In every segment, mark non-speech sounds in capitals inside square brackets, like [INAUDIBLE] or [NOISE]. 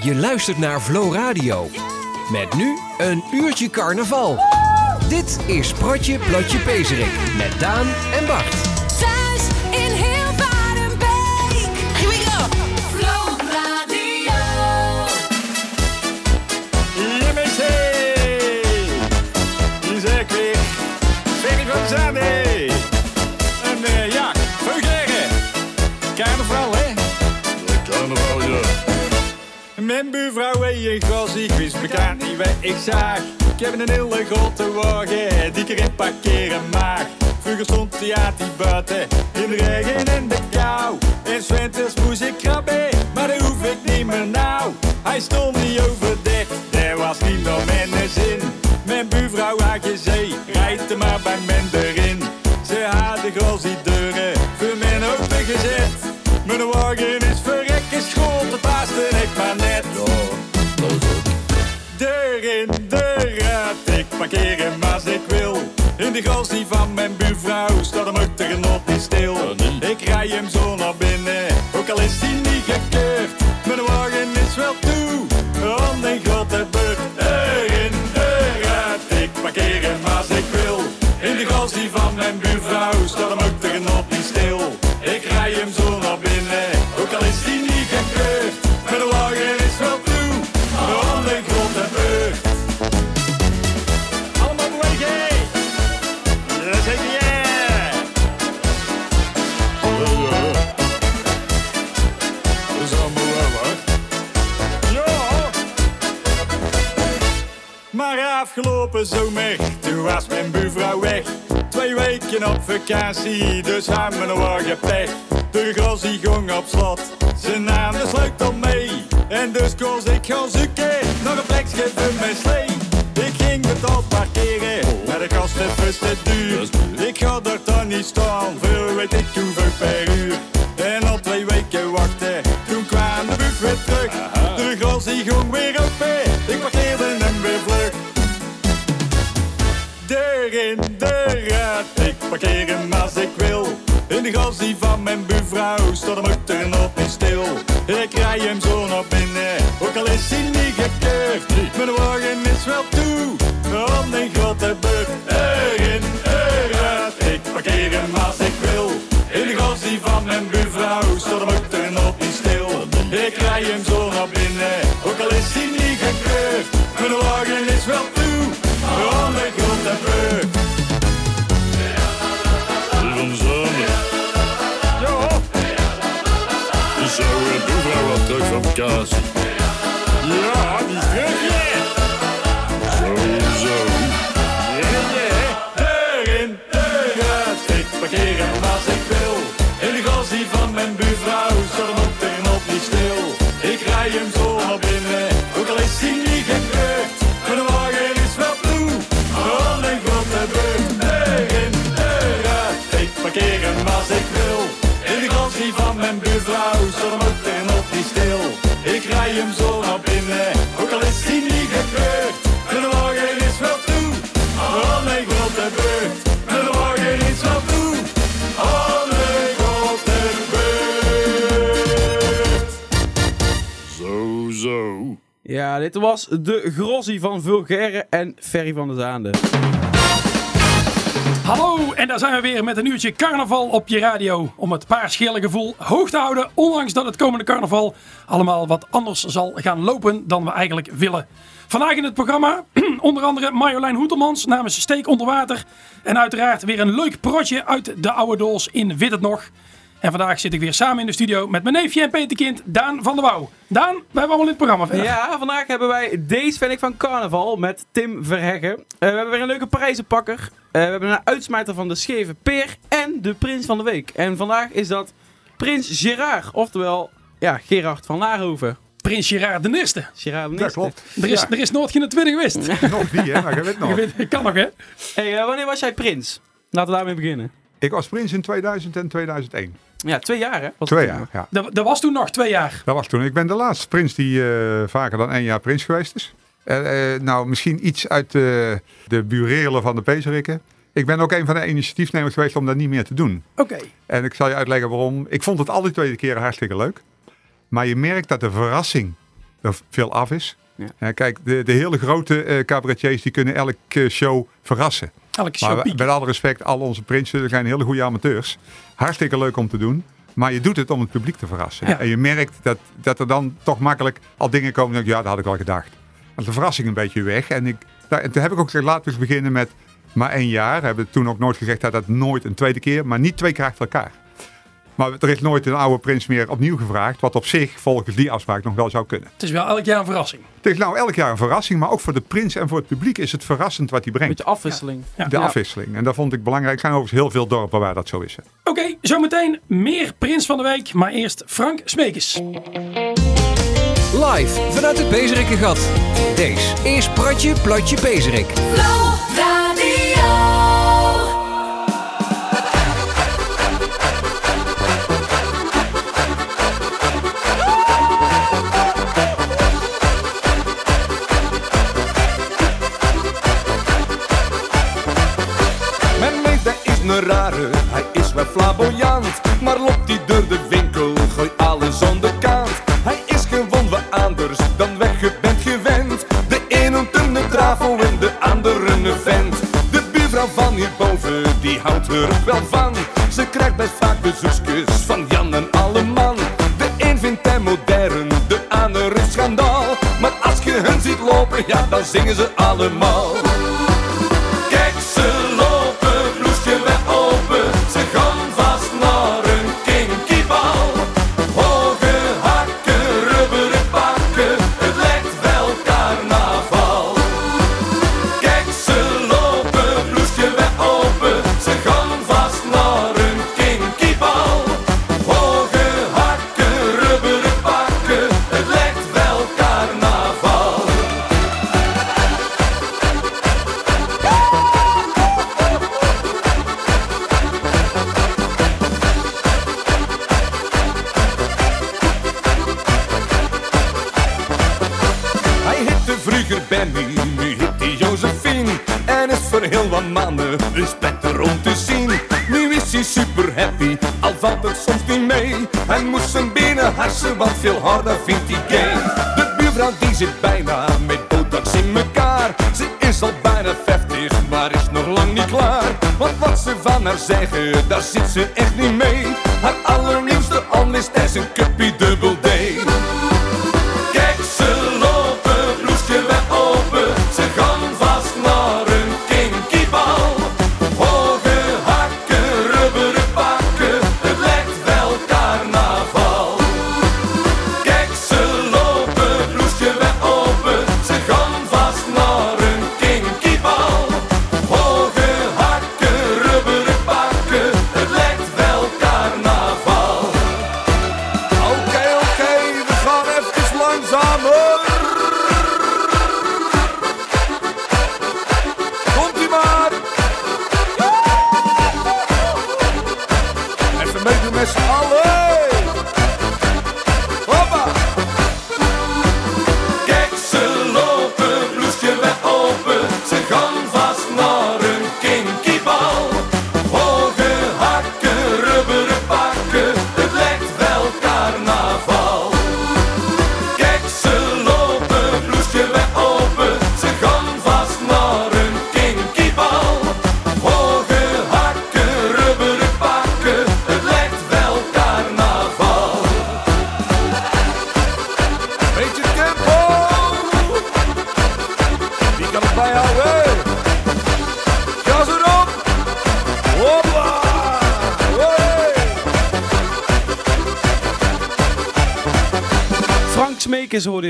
Je luistert naar Flow Radio. Met nu een uurtje carnaval. Dit is Protje Plotje Pezerik met Daan en Bart. Een gas, ik wist bekend niet wat ik zag. Ik heb een hele grote wagen, die ik erin parkeren mag. Vroeger stond hij aan die buiten, in de regen en de kou. En zwinters moest ik krabben, maar dat hoef ik niet meer nou. Hij stond niet overdekt, dat was niet naar mijn zin. Mijn buurvrouw had gezegd, rijd er maar bij men erin. Ze had de die deuren voor mijn open gezet. Mijn wagen is verrekken school, dat paaste ik maar net. Hem als ik wil. In de gastie van mijn buurvrouw staat hem ook de genot niet stil. Ik rij hem zo naar binnen, toen was mijn buurvrouw weg. Twee weken op vakantie, dus hebben we een wagen pech. De gras die ging op slot, ze nam de sleutel mee. En dus koos ik gaan zoeken, naar een plekje voor mijn slee. Ik ging betaald parkeren, maar de gasten is te duur. Ik ga daar dan niet staan, voor weet ik hoeveel De gastie van mijn buurvrouw staat hem ook nog niet stil. Ik rij hem zo naar Dit was de Grossie van Vulgaire en Ferry van der Zaande. Hallo, en daar zijn we weer met een uurtje carnaval op je radio. Om het paarsgele gevoel hoog te houden, ondanks dat het komende carnaval allemaal wat anders zal gaan lopen dan we eigenlijk willen. Vandaag in het programma [CLEARS THROAT] onder andere Marjolein Hoetelmans namens Steek Onder Water. En uiteraard weer een leuk protje uit de oude doos in Wit het Nog. En vandaag zit ik weer samen in de studio met mijn neefje en peterkind Daan van der Wouw. Daan, wij hebben allemaal in het programma verder. Ja, vandaag hebben wij Deze vind ik van Carnaval met Tim Verheggen. Eh, we hebben weer een leuke prijzenpakker. Eh, we hebben een uitsmijter van de Scheve Peer en de Prins van de Week. En vandaag is dat Prins Gerard, oftewel ja, Gerard van Laarhoven. Prins Gerard de Eerste. Gerard de Dat Eerste. klopt. Er is, er is nooit geen tweede geweest. [LAUGHS] Nog niet, hè? Maar je weet [LAUGHS] nog. Weet, kan nog hè? Hey, eh, wanneer was jij prins? Laten we daarmee beginnen. Ik was prins in 2000 en 2001. Ja, twee jaar hè? Was Twee jaar, ja. Dat, dat was toen nog twee jaar. Dat was toen. Ik ben de laatste prins die eh, vaker dan één jaar prins geweest is. Eh, eh, nou, misschien iets uit de, de burelen van de Pezerikken. Ik ben ook een van de initiatiefnemers geweest om dat niet meer te doen. Oké. En ik zal je uitleggen waarom. Ik vond het alle twee keren hartstikke leuk. Maar je merkt dat de verrassing er veel af is. Ja. Kijk, de, de hele grote cabaretiers die kunnen elke show verrassen. Elke show Maar met alle respect, al onze prinsen zijn hele goede amateurs. Hartstikke leuk om te doen. Maar je doet het om het publiek te verrassen. Ja. En je merkt dat, dat er dan toch makkelijk al dingen komen. Dat, ja, dat had ik wel gedacht. Is de verrassing een beetje weg. En, ik, nou, en toen heb ik ook gezegd, laten we eens beginnen met maar één jaar. We hebben toen ook nooit gezegd dat dat nooit een tweede keer, maar niet twee keer achter elkaar. Maar er is nooit een oude prins meer opnieuw gevraagd. Wat op zich volgens die afspraak nog wel zou kunnen. Het is wel elk jaar een verrassing. Het is nou elk jaar een verrassing. Maar ook voor de prins en voor het publiek is het verrassend wat hij brengt. beetje afwisseling. Ja. De Ja. afwisseling. En dat vond ik belangrijk. Er zijn overigens heel veel dorpen waar dat zo is. Oké, zometeen meer Prins van de Week. Maar eerst Frank Smekers. Live vanuit het Bezerikengat. Deze is Pratje Platje Bezerik. Haar zeggen, daar zit ze echt niet mee. Haar allernieuwste onlist is een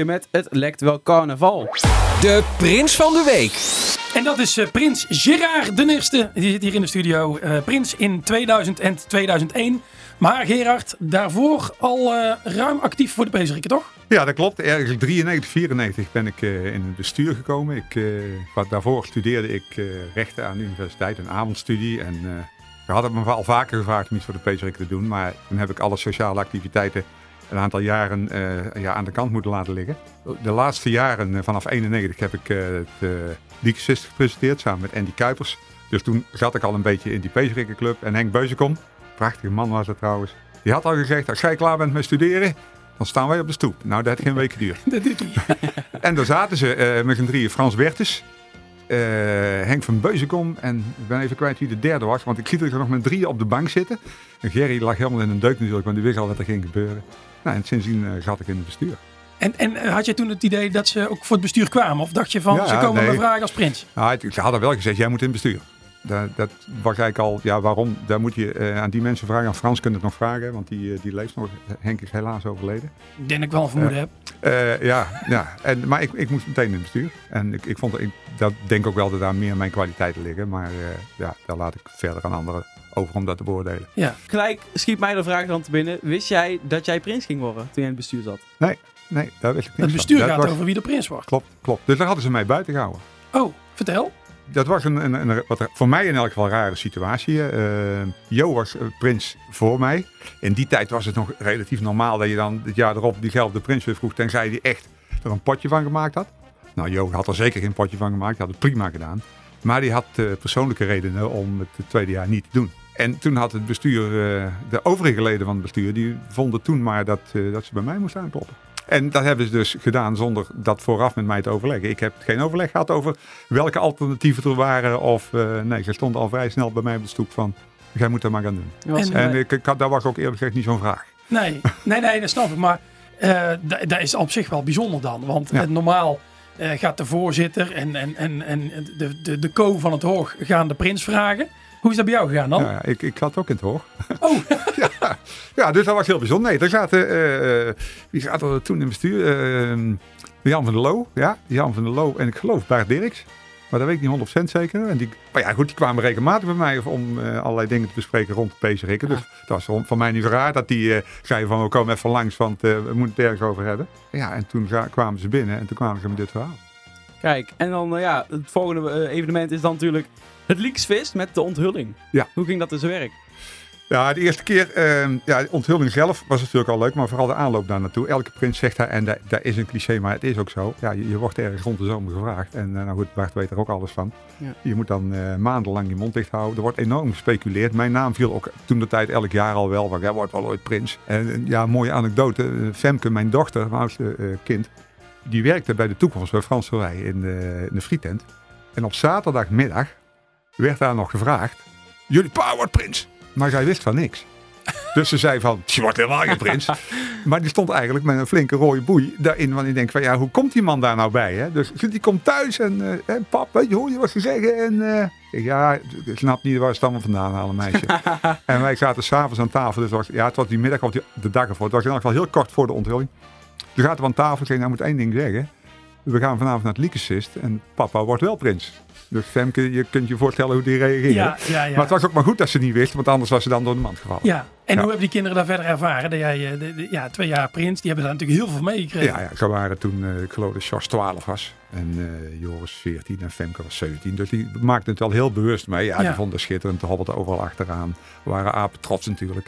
Met Het lekt wel carnaval. De Prins van de Week. En dat is eh, Prins Gerard de Eerste. Die zit hier in de studio. Eh, prins in 2000 en 2001. Maar Gerard, daarvoor al eh, ruim actief voor de Bezerikken, toch? Ja, dat klopt. Ergens 93, 94 ben ik eh, in het bestuur gekomen. Ik, eh, wat daarvoor studeerde ik eh, rechten aan de universiteit, een avondstudie. En uh, we hadden me al vaker gevraagd om iets voor de Pezerik te doen. Maar toen heb ik alle sociale activiteiten een aantal jaren uh, ja, aan de kant moeten laten liggen. De laatste jaren, uh, vanaf 91, heb ik uh, het uh, Diekensist gepresenteerd samen met Andy Kuipers. Dus toen zat ik al een beetje in die Pezerikkenclub. En Henk Beuzenkom, prachtige man was het trouwens. Die had al gezegd, als jij klaar bent met studeren, dan staan wij op de stoep. Nou, dat had geen week geduurd. [LAUGHS] Dat doet hij. [LAUGHS] En daar zaten ze eh, met z'n drieën. Frans Wertes, eh, Henk van Beuzenkom en ik ben even kwijt wie de derde was. Want ik zie er nog met drieën op de bank zitten. En Gerry lag helemaal in een deuk natuurlijk, want die wist al wat er ging gebeuren. Nou, en sindsdien eh, zat ik in het bestuur. En, en eh, had je toen het idee dat ze ook voor het bestuur kwamen? Of dacht je van, Ja, ze komen nee. me vragen als prins? Nou, ze hadden wel gezegd, jij moet in het bestuur. Dat, dat was eigenlijk al, ja waarom, daar moet je eh, aan die mensen vragen. Aan Frans kunnen het nog vragen, want die, eh, die leeft nog. Henk is helaas overleden. Ik denk ik wel een vermoeden heb. Eh, ja, ja. En, maar ik, ik moest meteen in het bestuur. En ik, ik vond, ik, dat denk ook wel dat daar meer mijn kwaliteiten liggen. Maar eh, ja, daar laat ik verder aan anderen over om dat te beoordelen. Ja. Gelijk schiet mij de vraag dan te binnen. Wist jij dat jij prins ging worden toen je in het bestuur zat? Nee, nee, daar wist ik niet Het bestuur van. Dat gaat was- over wie de prins wordt. Klopt, klopt. Dus daar hadden ze mij buiten gehouden. Oh, vertel. Dat was een, een, een wat er- voor mij in elk geval een rare situatie. Eh Jo was eh, prins voor mij. In die tijd was het nog relatief normaal dat je dan het jaar erop diezelfde prins weer vroeg. Tenzij hij echt er een potje van gemaakt had. Nou, Jo had er zeker geen potje van gemaakt. Hij had het prima gedaan. Maar die had eh, persoonlijke redenen om het tweede jaar niet te doen. En toen had het bestuur, eh, de overige leden van het bestuur, die vonden toen maar dat, eh, dat ze bij mij moesten aankloppen. En dat hebben ze dus gedaan zonder dat vooraf met mij te overleggen. Ik heb geen overleg gehad over welke alternatieven er waren. Of eh, nee, ze stonden al vrij snel bij mij op de stoep van, jij moet dat maar gaan doen. En- En ik, ik had, daar was ook eerlijk gezegd niet zo'n vraag. Nee, nee, nee, dat snap ik. Maar dat dat is op zich wel bijzonder dan. Want Ja. normaal gaat de voorzitter en, en, en, en de, de, de co van het hoog gaan de prins vragen. Hoe is dat bij jou gegaan dan? Ja, ja, ik, ik zat ook in het hoog. Oh, [LAUGHS] ja, ja, dus dat was heel bijzonder. Nee, er zaten, eh, eh, wie zaten er toen in het bestuur? Eh, Jan van der Loo, ja, Jan van der Loo en ik geloof Bart Dirks. Maar dat weet ik niet 100% zeker. En die, maar ja, goed, die kwamen regelmatig bij mij om eh, allerlei dingen te bespreken rond de PC-rikken. Dus dat was voor mij niet raar dat die eh zeiden van we komen even langs, want eh, we moeten het ergens over hebben. Ja, en toen kwamen ze binnen en toen kwamen ze met dit verhaal. Kijk, en dan eh, ja, het volgende eh, evenement is dan natuurlijk het Leaksfest met de onthulling. Ja. Hoe ging dat in zijn werk? Ja, de eerste keer, eh, ja, de onthulling zelf was natuurlijk al leuk, maar vooral de aanloop daar naartoe. Elke prins zegt daar, en dat, dat is een cliché, maar het is ook zo. Ja, je, je wordt ergens rond de zomer gevraagd. En eh, nou goed, Bart weet er ook alles van. Ja. Je moet dan eh, maandenlang je mond dicht houden. Er wordt enorm gespeculeerd. Mijn naam viel ook toen de tijd elk jaar al wel, want jij wordt wel ooit prins. En eh, ja, mooie anekdote. Femke, mijn dochter, mijn oudste kind, die werkte bij de toekomst bij Frans Verwij in de, in de frietent. En op zaterdagmiddag werd daar nog gevraagd, jullie pa wordt prins. Maar zij wist van niks. Dus ze zei van, je wordt helemaal geen prins. [LAUGHS] Maar die stond eigenlijk met een flinke rode boei daarin. Want ik denk van, ja, hoe komt die man daar nou bij? Hè? Dus die komt thuis en, eh, en pap, weet je, hoor je wat ze zeggen? En ik, ja, ik snap niet waar ze het allemaal vandaan halen, meisje. [LAUGHS] en wij zaten s'avonds aan tafel. Dus het was, ja, het was die middag of die- de dag ervoor. Het was in geval heel kort voor de onthulling. Toen zaten we aan tafel en zei, nou moet één ding zeggen. We gaan vanavond naar het Liekensist en papa wordt wel prins. Dus Femke, je kunt je voorstellen hoe die reageerde. ja, ja, ja. Maar het was ook maar goed dat ze niet wist, want anders was ze dan door de mand gevallen. ja. En hoe hebben die kinderen daar verder ervaren? Dat jij, eh, de- de- ja, twee jaar prins, die hebben daar natuurlijk heel veel meegekregen. Ja, ja, ze waren toen, eh, ik geloof dat Jos 12 was. En eh, Joris 14 en Femke was 17. Dus die maakten het wel heel bewust mee. Ja, die vonden het schitterend. De hobbelden overal achteraan. We waren apen trots natuurlijk.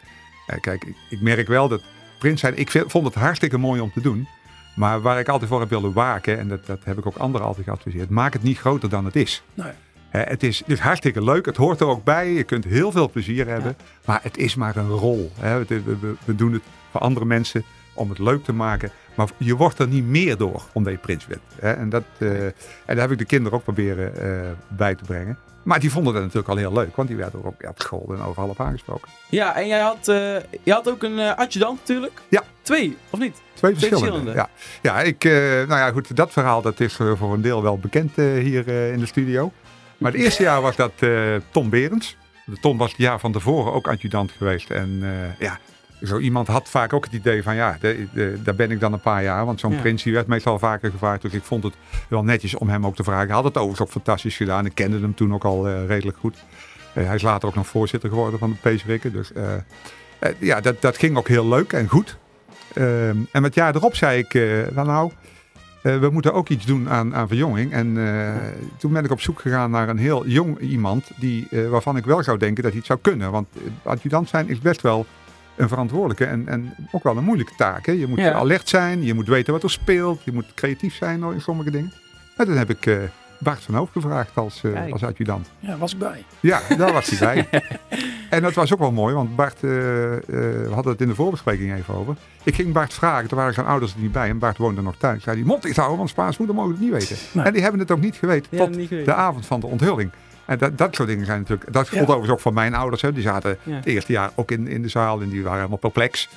Kijk, ik, ik merk wel dat prins zijn... Ik vind- vond het hartstikke mooi om te doen. Maar waar ik altijd voor heb willen waken... en dat, dat heb ik ook anderen altijd geadviseerd... maak het niet groter dan het is. Nee. Hè, het is dus hartstikke leuk. Het hoort er ook bij. Je kunt heel veel plezier hebben. Maar het is maar een rol. Hè. We, we- we- we doen het voor andere mensen om het leuk te maken. Maar je wordt er niet meer door omdat je prins bent. Hè. En, dat, eh, en daar heb ik de kinderen ook proberen eh, bij te brengen. Maar die vonden dat natuurlijk al heel leuk. Want die werden ook op school en overal op aangesproken. Ja, en jij had, eh, je had ook een eh, adjudant natuurlijk? Ja. Twee, of niet? Twee Twee verschillende. verschillende. Ja, ja ik, eh, nou ja, goed, dat verhaal dat is voor een deel wel bekend hier in de studio. Maar het eerste jaar was dat Tom Berends. De Tom was het jaar van tevoren ook adjudant geweest. En ja, zo iemand had vaak ook het idee van ja, de, de- daar ben ik dan een paar jaar. Want zo'n Ja. prins die werd meestal vaker gevraagd. Dus ik vond het wel netjes om hem ook te vragen. Hij had het overigens ook fantastisch gedaan. Ik kende hem toen ook al eh, redelijk goed. Eh, hij is later ook nog voorzitter geworden van de Peesrikken. Dus eh, ja, dat, dat ging ook heel leuk en goed. Ehm, en het jaar erop zei ik, nou, we moeten ook iets doen aan, aan verjonging. En toen ben ik op zoek gegaan naar een heel jong iemand die, waarvan ik wel zou denken dat hij het zou kunnen. Want adjudant zijn is best wel een verantwoordelijke en, en ook wel een moeilijke taak. Hè? Je moet Ja. alert zijn, je moet weten wat er speelt, je moet creatief zijn in sommige dingen. En toen heb ik eh, Bart van Hoofd gevraagd als, eh, Kijk. als adjudant. Ja, was ik bij. Ja, daar was hij bij. [LAUGHS] En dat was ook wel mooi, want Bart, eh, eh, we hadden het in de voorbespreking even over. Ik ging Bart vragen, er waren zijn ouders er niet bij en Bart woonde nog thuis. Zei die mond dicht houden, want Spaans moeder mogen het niet weten. Nee. En die hebben het ook niet geweten Die tot niet geweten. de avond van de onthulling. En dat, dat soort dingen zijn natuurlijk, dat gold overigens ook van mijn ouders. Hè. Die zaten het eerste jaar ook in, in de zaal en die waren helemaal perplex.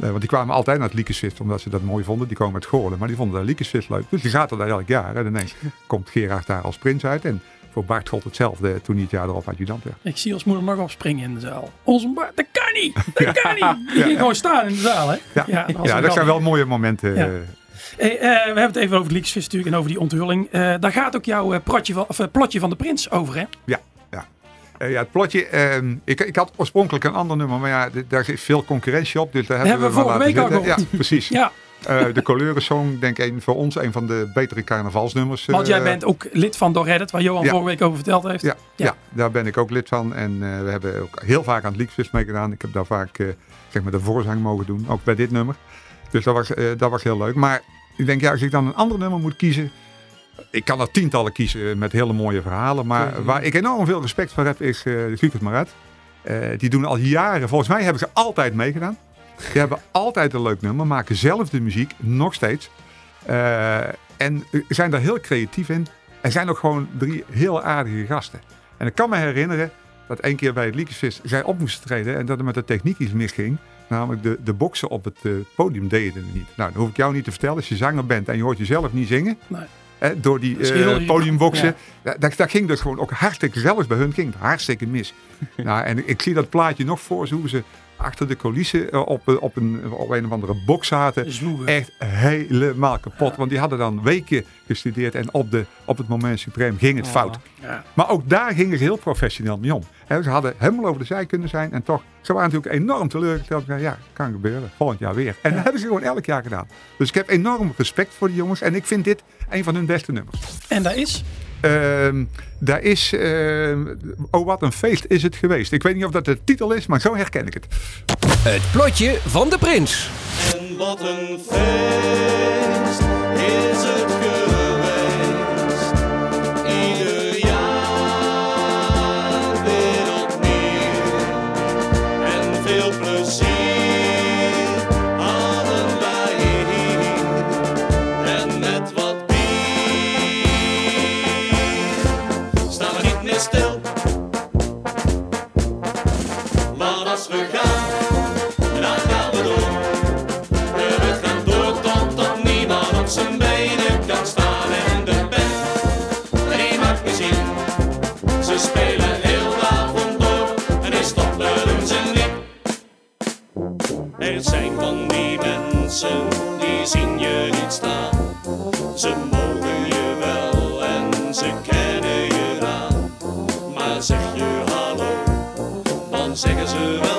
Eh, want die kwamen altijd naar het Liekenswist omdat ze dat mooi vonden. Die komen uit Goorlen, maar die vonden dat Liekenswist leuk. Dus die zaten daar elk jaar. En ineens komt Gerard daar als prins uit. En voor Bart gold hetzelfde toen hij het jaar erop adjudant werd. Ik zie als moeder nog opspringen in de zaal. Onze Bart, dat kan niet! Dat kan niet! Die ging gewoon staan in de zaal, hè? Ja, Ja, ja dat zijn wel mooie momenten. Eh. Hey, we hebben het even over de Leaksvis natuurlijk en over die onthulling. Eh, daar gaat ook jouw eh, protje van, of, plotje van de prins over, hè? Ja, ja. Eh, ja, het plotje. ehm, ik, ik had oorspronkelijk een ander nummer, maar ja, daar is veel concurrentie op. Dus daar hebben, hebben we vorige week zitten. gehoord. Ja, precies. [LAUGHS] Ja, de Coleurensong, denk ik, voor ons een van de betere carnavalsnummers. want jij bent ook lid van Door Reddit, waar Johan Ja. vorige week over verteld heeft. Ja, Ja. ja. daar ben ik ook lid van. En we hebben ook heel vaak aan het Leaksfest meegedaan. Ik heb daar vaak zeg maar de voorzang mogen doen, ook bij dit nummer. Dus dat was, dat was heel leuk. Maar ik denk, ja, als ik dan een ander nummer moet kiezen. Ik kan er tientallen kiezen met hele mooie verhalen. Maar waar ik enorm veel respect voor heb, is eh de Guukert Marat. Eh, die doen al jaren, volgens mij hebben ze altijd meegedaan. Die hebben altijd een leuk nummer, maken zelf de muziek, nog steeds. Eh, en zijn daar heel creatief in. En zijn ook gewoon drie heel aardige gasten. En ik kan me herinneren dat één keer bij het Liekensvis zij op moesten treden en dat er met de techniek iets misging. Namelijk de, de boksen op het eh, podium deden het niet. Nou, dat hoef ik jou niet te vertellen. Als je zanger bent en je hoort jezelf niet zingen. Nee. Hè, door die irritant. podiumboksen. Ja. Dat, dat ging dus gewoon ook hartstikke, zelfs bij hun ging het hartstikke mis. [LAUGHS] nou, en ik zie dat plaatje nog voor, hoe ze achter de coulissen eh, op, eh, op, een, op een of andere box zaten. Zwoegen. Echt helemaal kapot. Want die hadden dan weken gestudeerd en op, de, op het moment suprem ging het Oh. fout. Ja. Maar ook daar gingen ze heel professioneel mee om. Ze hadden helemaal over de zij kunnen zijn en toch, ze waren natuurlijk enorm teleurgesteld. Ja, kan gebeuren, volgend jaar weer. En dat hebben ze gewoon elk jaar gedaan. Dus ik heb enorm respect voor die jongens en ik vind dit een van hun beste nummers. En daar is... Ehm, daar is, ehm, oh wat een feest is het geweest. Ik weet niet of dat de titel is, maar zo herken ik het. Het plotje van de prins. En wat een feest is het die zien je niet staan. Ze mogen je wel en ze kennen je aan. Maar zeg je hallo, dan zeggen ze wel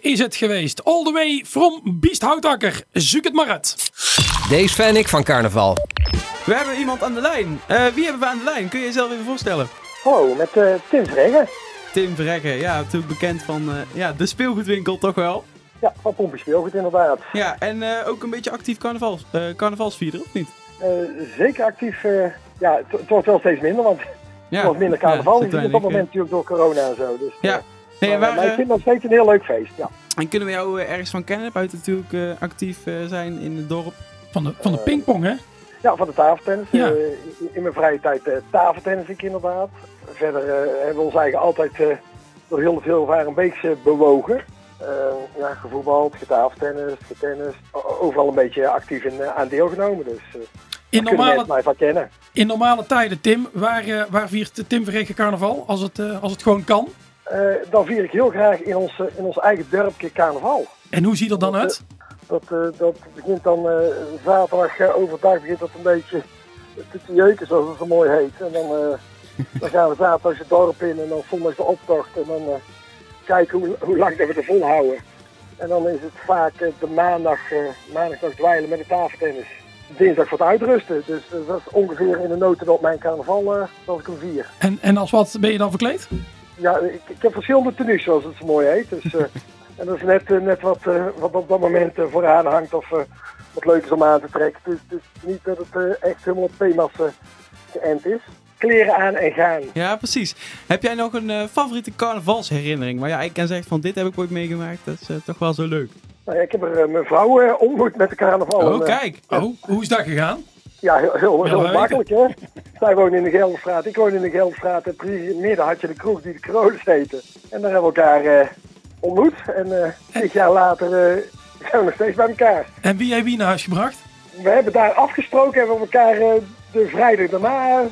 Is het geweest. All the way from Biesthoutakker. Zoek het maar uit. Deze fan ik van carnaval. We hebben iemand aan de lijn. Eh, wie hebben we aan de lijn? Kun je jezelf even voorstellen? Hallo, met eh, Tim Verheggen. Tim Verrekken, ja, natuurlijk bekend van eh, ja, de speelgoedwinkel toch wel. Ja, van Pompje Speelgoed inderdaad. Ja, en eh, ook een beetje actief carnavals, eh, carnavalsvierder, of niet? Eh, zeker actief. eh, ja, het, wordt wel steeds minder, want Ja, het wordt minder carnaval. ja, op het moment natuurlijk door corona en zo. Dus, Ja. Nee, maar, waar, maar ik eh, vind het nog steeds een heel leuk feest. Ja. en kunnen we jou eh, ergens van kennen? Buiten natuurlijk eh, actief eh, zijn in het dorp. Van de, van de pingpong, hè? ja, van de tafeltennis. Ja. Eh, in, mijn vrije tijd eh tafeltennis ik inderdaad. Verder eh, hebben we ons eigen altijd eh, door heel veel varen beeks eh, bewogen. Eh, ja, gevoetbald, getafeltennis, getennis. Overal een beetje actief in, aan deelgenomen. Dus eh In normale, mensen mij van kennen. in normale tijden, Tim, waar, waar viert Tim Verregen carnaval? Als het, eh, als het gewoon kan. Eh, dan vier ik heel graag in ons, eh, in ons eigen dorpje carnaval. En hoe ziet er dan uit? Dat, eh, dat begint dan zaterdag overdag begint dat een beetje te jeuken, zoals het zo mooi heet. En dan, [LAUGHS] dan gaan we zaterdag het dorp in en dan zondag de optocht. En dan kijken hoe, hoe lang dat we er volhouden. En dan is het vaak de maandag, maandag nog dweilen met de tafeltennis. Dinsdag voor het uitrusten. Dus dat is ongeveer in de notendop mijn carnaval eh zoals ik hem vier. En, en als wat ben je dan verkleed? Ja, ik, ik heb verschillende tenues, zoals het zo mooi heet. Dus, eh, [LAUGHS] en dat is net, eh, net wat, eh, wat op dat moment vooraan hangt of eh, wat leuk is om aan te trekken. Dus is niet dat het eh, echt helemaal op thema's geënt is. Kleren aan en gaan. Ja, precies. Heb jij nog een eh, favoriete carnavalsherinnering? Waar ja, ik kan zeggen van dit heb ik ooit meegemaakt. Dat is eh, toch wel zo leuk. Nou, ja, ik heb er mijn vrouw eh, ontmoet met de carnaval. Oh, En, kijk. Oh, hoe is dat gegaan? Ja, heel, heel, makkelijk hè. Zij woont in de Gelderstraat, ik woon in de Gelderstraat. En precies in het midden had je de kroeg die de Krolis heette. En daar hebben we elkaar eh, ontmoet. En eh dit jaar later eh, zijn we nog steeds bij elkaar. En wie heeft wie naar huis gebracht? We hebben daar afgesproken en we hebben elkaar eh, de vrijdag daarna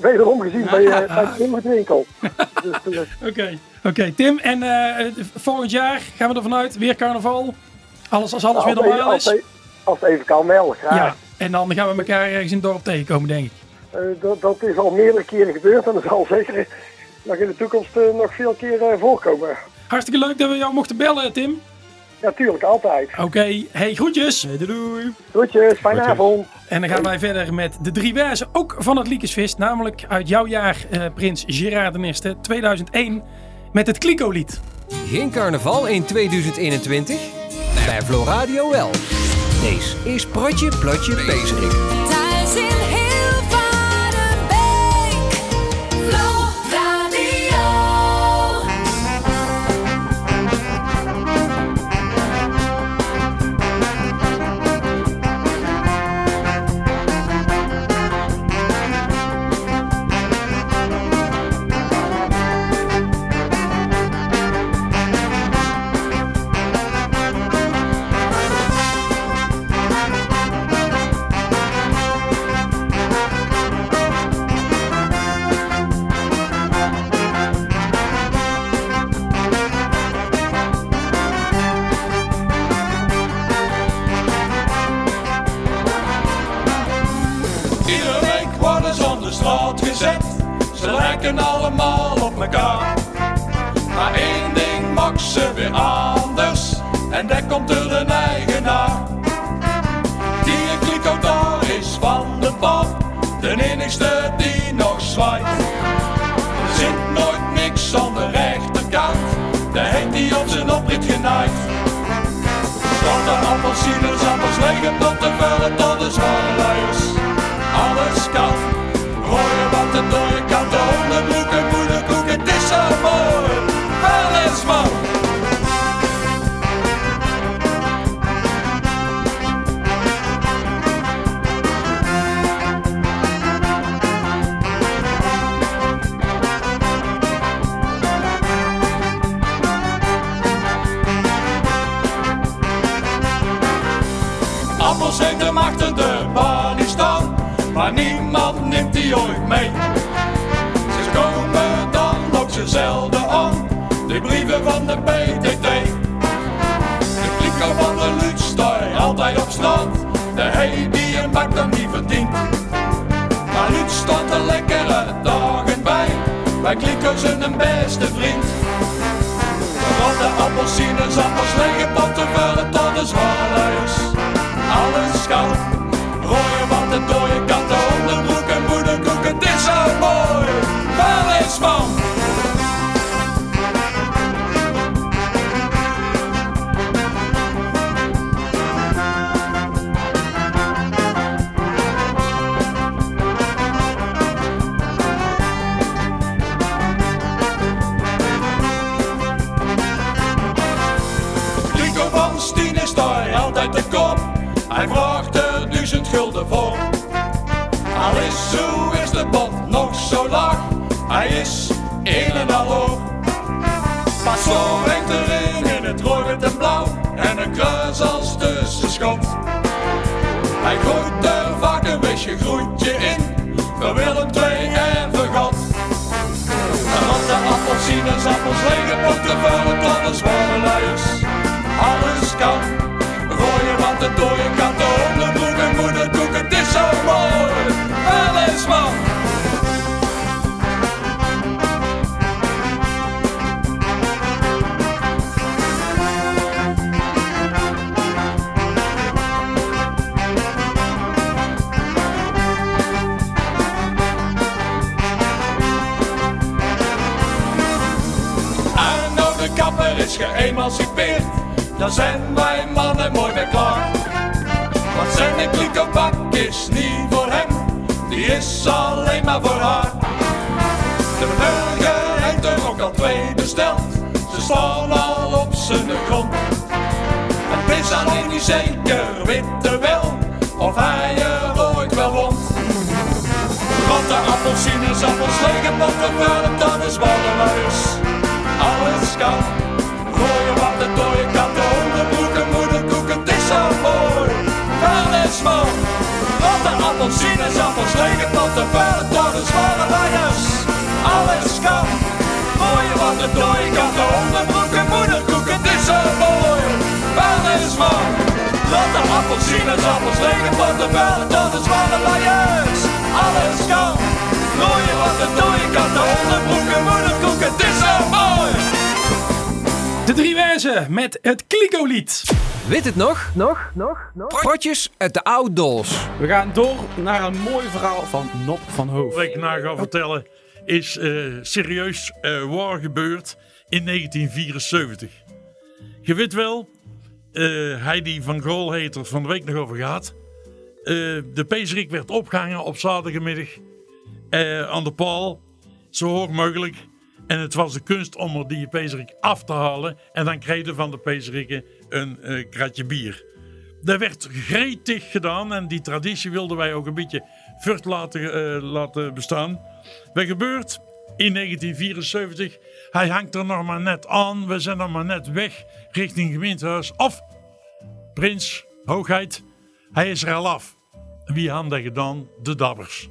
wederom gezien bij, eh bij de Timmerwinkel. [LAUGHS] dus, eh, Oké. Oké, Tim. En eh, volgend jaar gaan we ervan uit, weer carnaval. Alles als alles weer als, het- normaal is. het- als het even kan wel, graag. Ja. En dan gaan we elkaar ergens in het dorp tegenkomen, denk ik. Eh, dat, dat is al meerdere keren gebeurd en dat zal zeker nog in de toekomst eh, nog veel keer eh, voorkomen. Hartstikke leuk dat we jou mochten bellen, Tim. Natuurlijk, altijd. Oké, hey, groetjes. Doei, doei. Groetjes, fijne avond. En dan gaan wij verder met de drie wijzen, ook van het Liekesvist. Namelijk uit jouw jaar, eh, Prins Gerard de Eerste, 2001, met het Kliko-lied. Geen carnaval in 2021? Bij Floradio wel. Deze is Protje Plotje Pezerik. Wij kliko zijn een beste vriend. De appelsines, appels, lege potten, vullen de zwaluiers. Alles kan, rooien wat de dode en al hoog. Zo erin in het rood en blauw. En een kruis als tussenschot. Hij gooit er vaak een weesje groentje in. Voor Willem II en vergat. En wat de appels, lege potten, vullen tot de zware luiers. Alles kan, gooien wat de dode dan zijn wij mannen mooi weer klaar. Want zijn klikobak is niet voor hem, die is alleen maar voor haar. De burger heeft er ook al twee besteld, ze staan al op zijn grond. Het is alleen niet zeker, weet er wel, of hij er ooit wel woont. Want de appels, potten, vullen tot de zware luiers. Alles kan, De appelsines, appels, lege potten, vullen tot de zware luiers. Alles kan, gooien wat de dode katten, onderbroeken, moederkoek, het is zo mooi. Want de appels, lege potten, vullen tot de zware luiers. Alles kan, gooien wat de dode katten, onderbroeken, moederkoek, het is zo mooi. De drie wijzen met het Kliko-lied. Weet het nog? Nog, nog, nog. Potjes uit de outdoors. We gaan door naar een mooi verhaal van Nop van Hoofd. Wat ik nou ga vertellen is eh, serieus eh, waar gebeurd in 1974. Je weet wel, eh Heidi van Gool heeft er van de week nog over gehad. Eh, de Pezerik werd opgehangen op zaterdagmiddag eh, aan de paal, zo hoog mogelijk. En het was de kunst om er die Pezerik af te halen. En dan kreeg je van de Pezerikken een eh, kratje bier. Dat werd gretig gedaan en die traditie wilden wij ook een beetje voort laten, eh, laten bestaan. Wat gebeurt? In 1974, hij hangt er nog maar net aan. We zijn nog maar net weg richting gemeentehuis. Of, prins, hoogheid, hij is er al af. Wie dat gedaan? De Dabbers.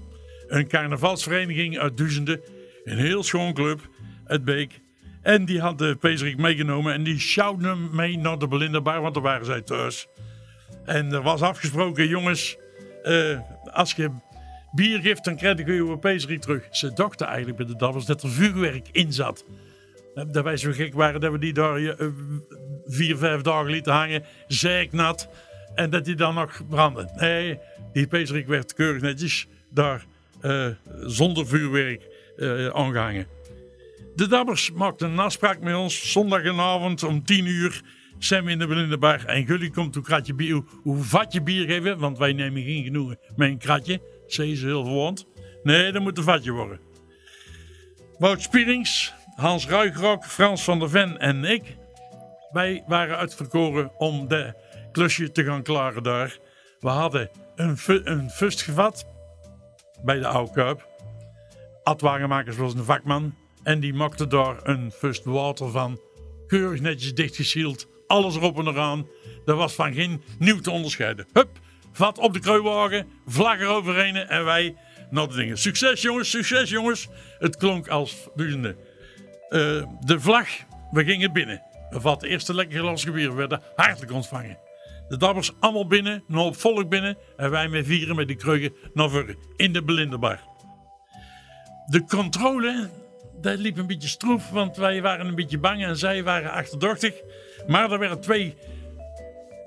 Een carnavalsvereniging uit Duizenden. Een heel schoon club uit Beek. En die had de Pezerik meegenomen en die sjouwden hem mee naar de Belindabar, want daar waren zij thuis. En er was afgesproken, jongens, eh, als je bier geeft, dan krijg je je pezerik terug. Ze dachten eigenlijk bij de dabbers dat er vuurwerk in zat. Eh, Dat wij zo gek waren dat we die daar eh, vier, vijf dagen lieten hangen, zeiknat. En dat die dan nog brandde. Nee, die pezerik werd keurig netjes daar zonder vuurwerk eh, aangehangen. De dabbers maakten een afspraak met ons. Zondagavond om 10 uur zijn we in de Belindenbar. En jullie komt een kratje bier, hoe- vatje bier geven. Want wij nemen geen genoegen met een kratje. Ze ze heel verwond. Nee, dat moet een vatje worden. Wout Spierings, Hans Ruigrok, Frans van der Ven en ik. Wij waren uitverkoren om de klusje te gaan klaren daar. We hadden een, een fust gevat bij de Oude Kuip. Ad Wagenmakers was een vakman. En die maakte daar een fust water van. Keurig netjes dichtgesield. Alles erop en eraan. Er was van geen nieuw te onderscheiden. Hup, vat op de kruiwagen. Vlag eroverheen en wij naar de dingen. Succes jongens, succes jongens. Het klonk als duizenden. Eh, de vlag, we gingen binnen. We vatten eerst een lekker glas bier. We werden hartelijk ontvangen. De dabbers allemaal binnen, een hoop volk binnen. En wij met vieren met die kreugen naar voren. In de Belinderbar. De controle, dat liep een beetje stroef, want wij waren een beetje bang en zij waren achterdochtig. Maar er werden twee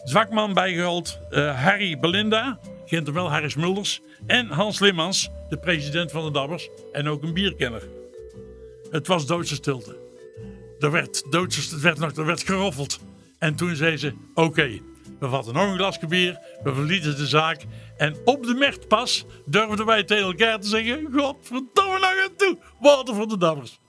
zwakman bijgehaald. eh, Harry Belinda, kent wel, Harry Smulders. En Hans Limmans, de president van de Dabbers. En ook een bierkenner. Het was doodse stilte. Er werd, doodse, het werd, nog, er werd geroffeld. En toen zei ze, oké, we vatten nog een glasje bier. We verlieten de zaak. En op de mertpas durfden wij tegen elkaar te zeggen... Godverdomme nou aan toe, water voor de Dabbers.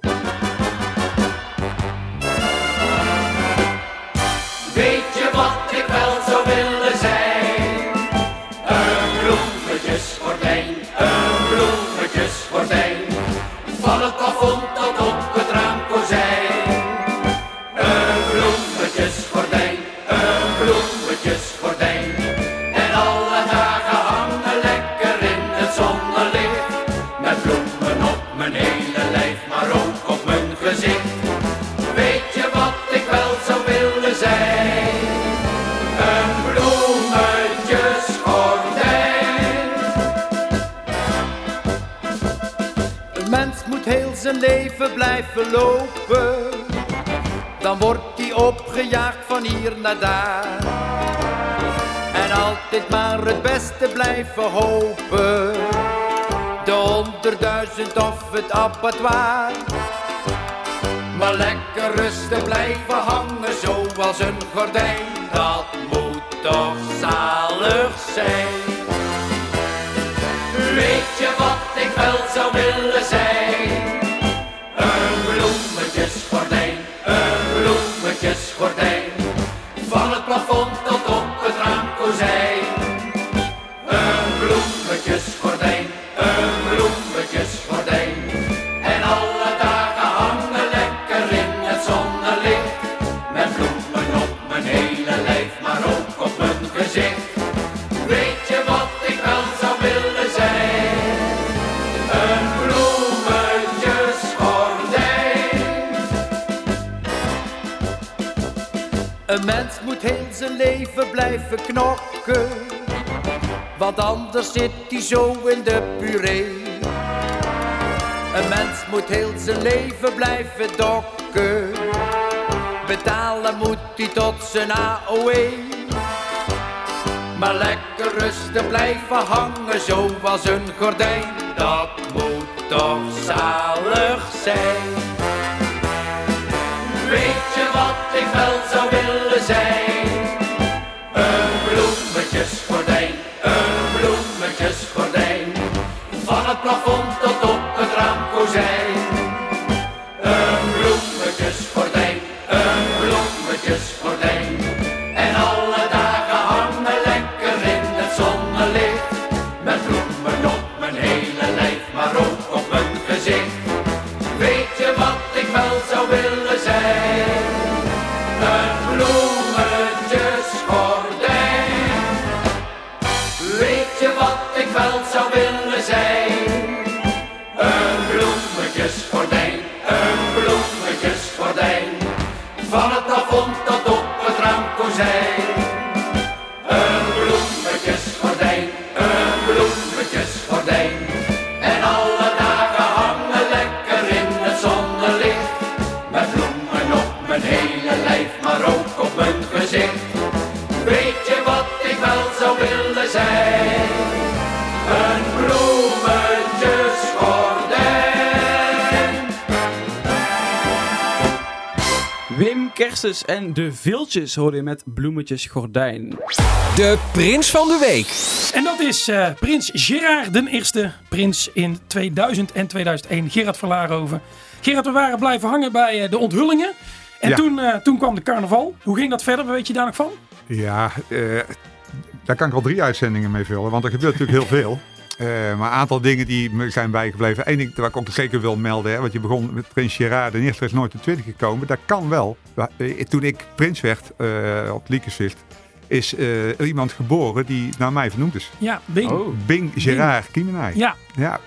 Leven blijven lopen. Dan wordt hij opgejaagd van hier naar daar. En altijd maar het beste blijven hopen. De honderdduizend of het abattoir. Maar lekker rustig blijven hangen zoals een gordijn. Dat moet toch zalig zijn. Weet je wat ik wel zou willen zijn? Blijven knokken. Want anders zit hij zo in de puree. Een mens moet heel zijn leven blijven dokken. Betalen moet hij tot zijn AOE. Maar lekker rustig blijven hangen zoals een gordijn. Dat moet toch zalig zijn. Weet je wat ik wel zou willen zijn? Plafond tot op het raamkozijn. Kerstes en De Viltjes hoorde je met Bloemetjes Gordijn. De prins van de week. En dat is eh, prins Gerard den Eerste, prins in 2000 en 2001. Gerard van Laarhoven. Gerard, we waren blijven hangen bij eh, de onthullingen. En Ja. toen, eh, toen kwam de carnaval. Hoe ging dat verder? Weet je daar nog van? Ja, eh, daar kan ik al drie uitzendingen mee vullen, want er gebeurt natuurlijk heel veel. Eh, maar een aantal dingen die me zijn bijgebleven. Eén ding waar ik ook zeker wil melden, hè, want je begon met Prins Gerard en eerst is nooit de 20 gekomen. Dat kan wel. Eh, Toen ik prins werd eh, op Liekenswicht, is eh, er iemand geboren die naar mij vernoemd is. Ja, Bing. Bing Gerard Kiemenij. Ja. ja,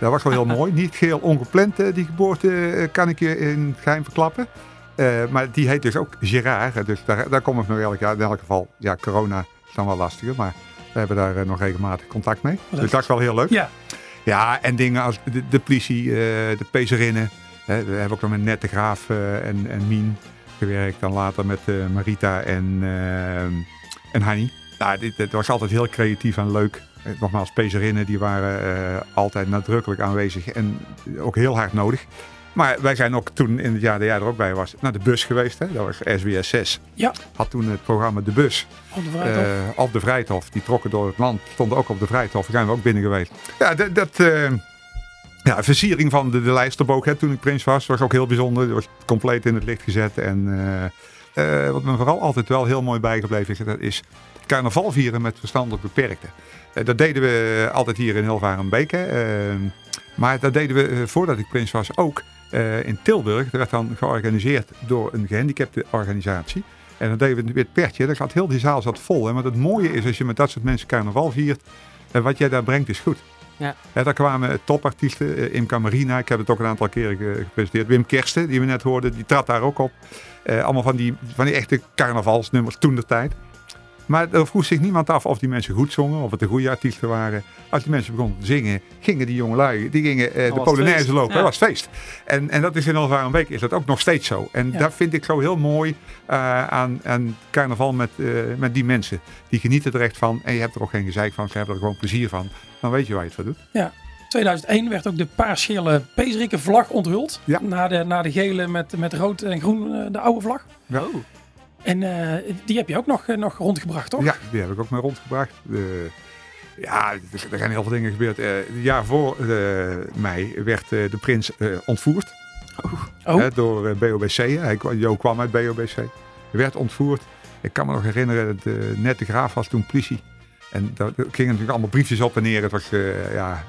dat was wel heel [LAUGHS] mooi. Niet geheel ongepland, die geboorte, kan ik je in het geheim verklappen. Eh, maar die heet dus ook Gerard. Dus daar, daar kom ik nog elk jaar. In elk geval, ja, corona is dan wel lastiger. Maar we hebben daar eh, nog regelmatig contact mee. Leuk. Dus dat is wel heel leuk. Ja. Ja, en dingen als de, de politie, eh, de pezerinnen. We hebben ook nog met Net de Graaf eh, en, en Mien gewerkt. Dan later met Marita en, en Hanny. Nou, dit, het was altijd heel creatief en leuk. Nogmaals, pezerinnen die waren altijd nadrukkelijk aanwezig en ook heel hard nodig. Maar wij zijn ook toen in het jaar dat jij er ook bij was naar de bus geweest. Hè? Dat was SBS 6. Ja. Had toen het programma De Bus. Op de Vrijthof. Eh, op de Vrijthof. Die trokken door het land. Stonden ook op de Vrijthof. Daar zijn we ook binnen geweest. Ja, dat... dat eh, ja, versiering van de, de lijsterboog hè, toen ik prins was, was ook heel bijzonder. Die was compleet in het licht gezet. En eh, wat me vooral altijd wel heel mooi bijgebleven is, dat is carnaval vieren met verstandelijk beperkten. Eh, dat deden we altijd hier in Hilvarenbeek. hè. Eh, maar dat deden we voordat ik prins was ook eh, in Tilburg. Dat werd dan georganiseerd door een gehandicapte organisatie. En dan deden we een wit pertje. Dat gaat heel die zaal zat vol. Hè. Maar het mooie is als je met dat soort mensen carnaval viert. eh, wat jij daar brengt is goed. Ja. Ja, daar kwamen topartiesten. eh, Imca Marina, ik heb het ook een aantal keren ge- gepresenteerd. Wim Kersten, die we net hoorden, die trad daar ook op. Allemaal van die, van die echte carnavalsnummers toen de tijd. Maar er vroeg zich niemand af of die mensen goed zongen, of het de goede artiesten waren. Als die mensen begonnen te zingen, gingen die jongelui, die gingen eh, de Polonaise feest. lopen. Ja. Dat was feest. En, en dat is in Alvarenbeek is dat ook nog steeds zo. En Ja. dat vind ik zo heel mooi eh, aan, aan carnaval met, eh, met die mensen. Die genieten er echt van en je hebt er ook geen gezeik van, ze hebben er gewoon plezier van. Dan weet je waar je het voor doet. Ja. 2001 werd ook de paars-gele Peesrikke vlag onthuld. Ja. Na, de, na de gele met, met rood en groen, de oude vlag. Ja. En eh, die heb je ook nog, eh, nog rondgebracht, toch? Ja, die heb ik ook mee rondgebracht. De- ja, er, zijn heel veel dingen gebeurd. Eh, het jaar voor eh, mij werd eh, de prins eh, ontvoerd Oh. door eh, BOBC. Hij, Jo kwam uit BOBC. Hij werd ontvoerd. Ik kan me nog herinneren, dat, eh, net de graaf was toen politie. En daar gingen natuurlijk allemaal briefjes op en neer. Het was, eh, ja,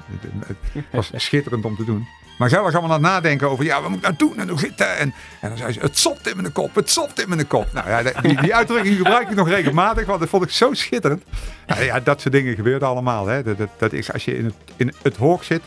het was [LAUGHS] schitterend om te doen. Maar zij was allemaal aan nadenken over, ja, wat moet ik nou doen en hoe zit dat? En, en dan zei ze, het sopt in mijn kop, het sopt in mijn kop. Nou ja, die, uitdrukking gebruik ik nog regelmatig, want dat vond ik zo schitterend. Ja, dat soort dingen gebeurden allemaal. Hè. Dat, dat, is, als je in het, in het hoog zit,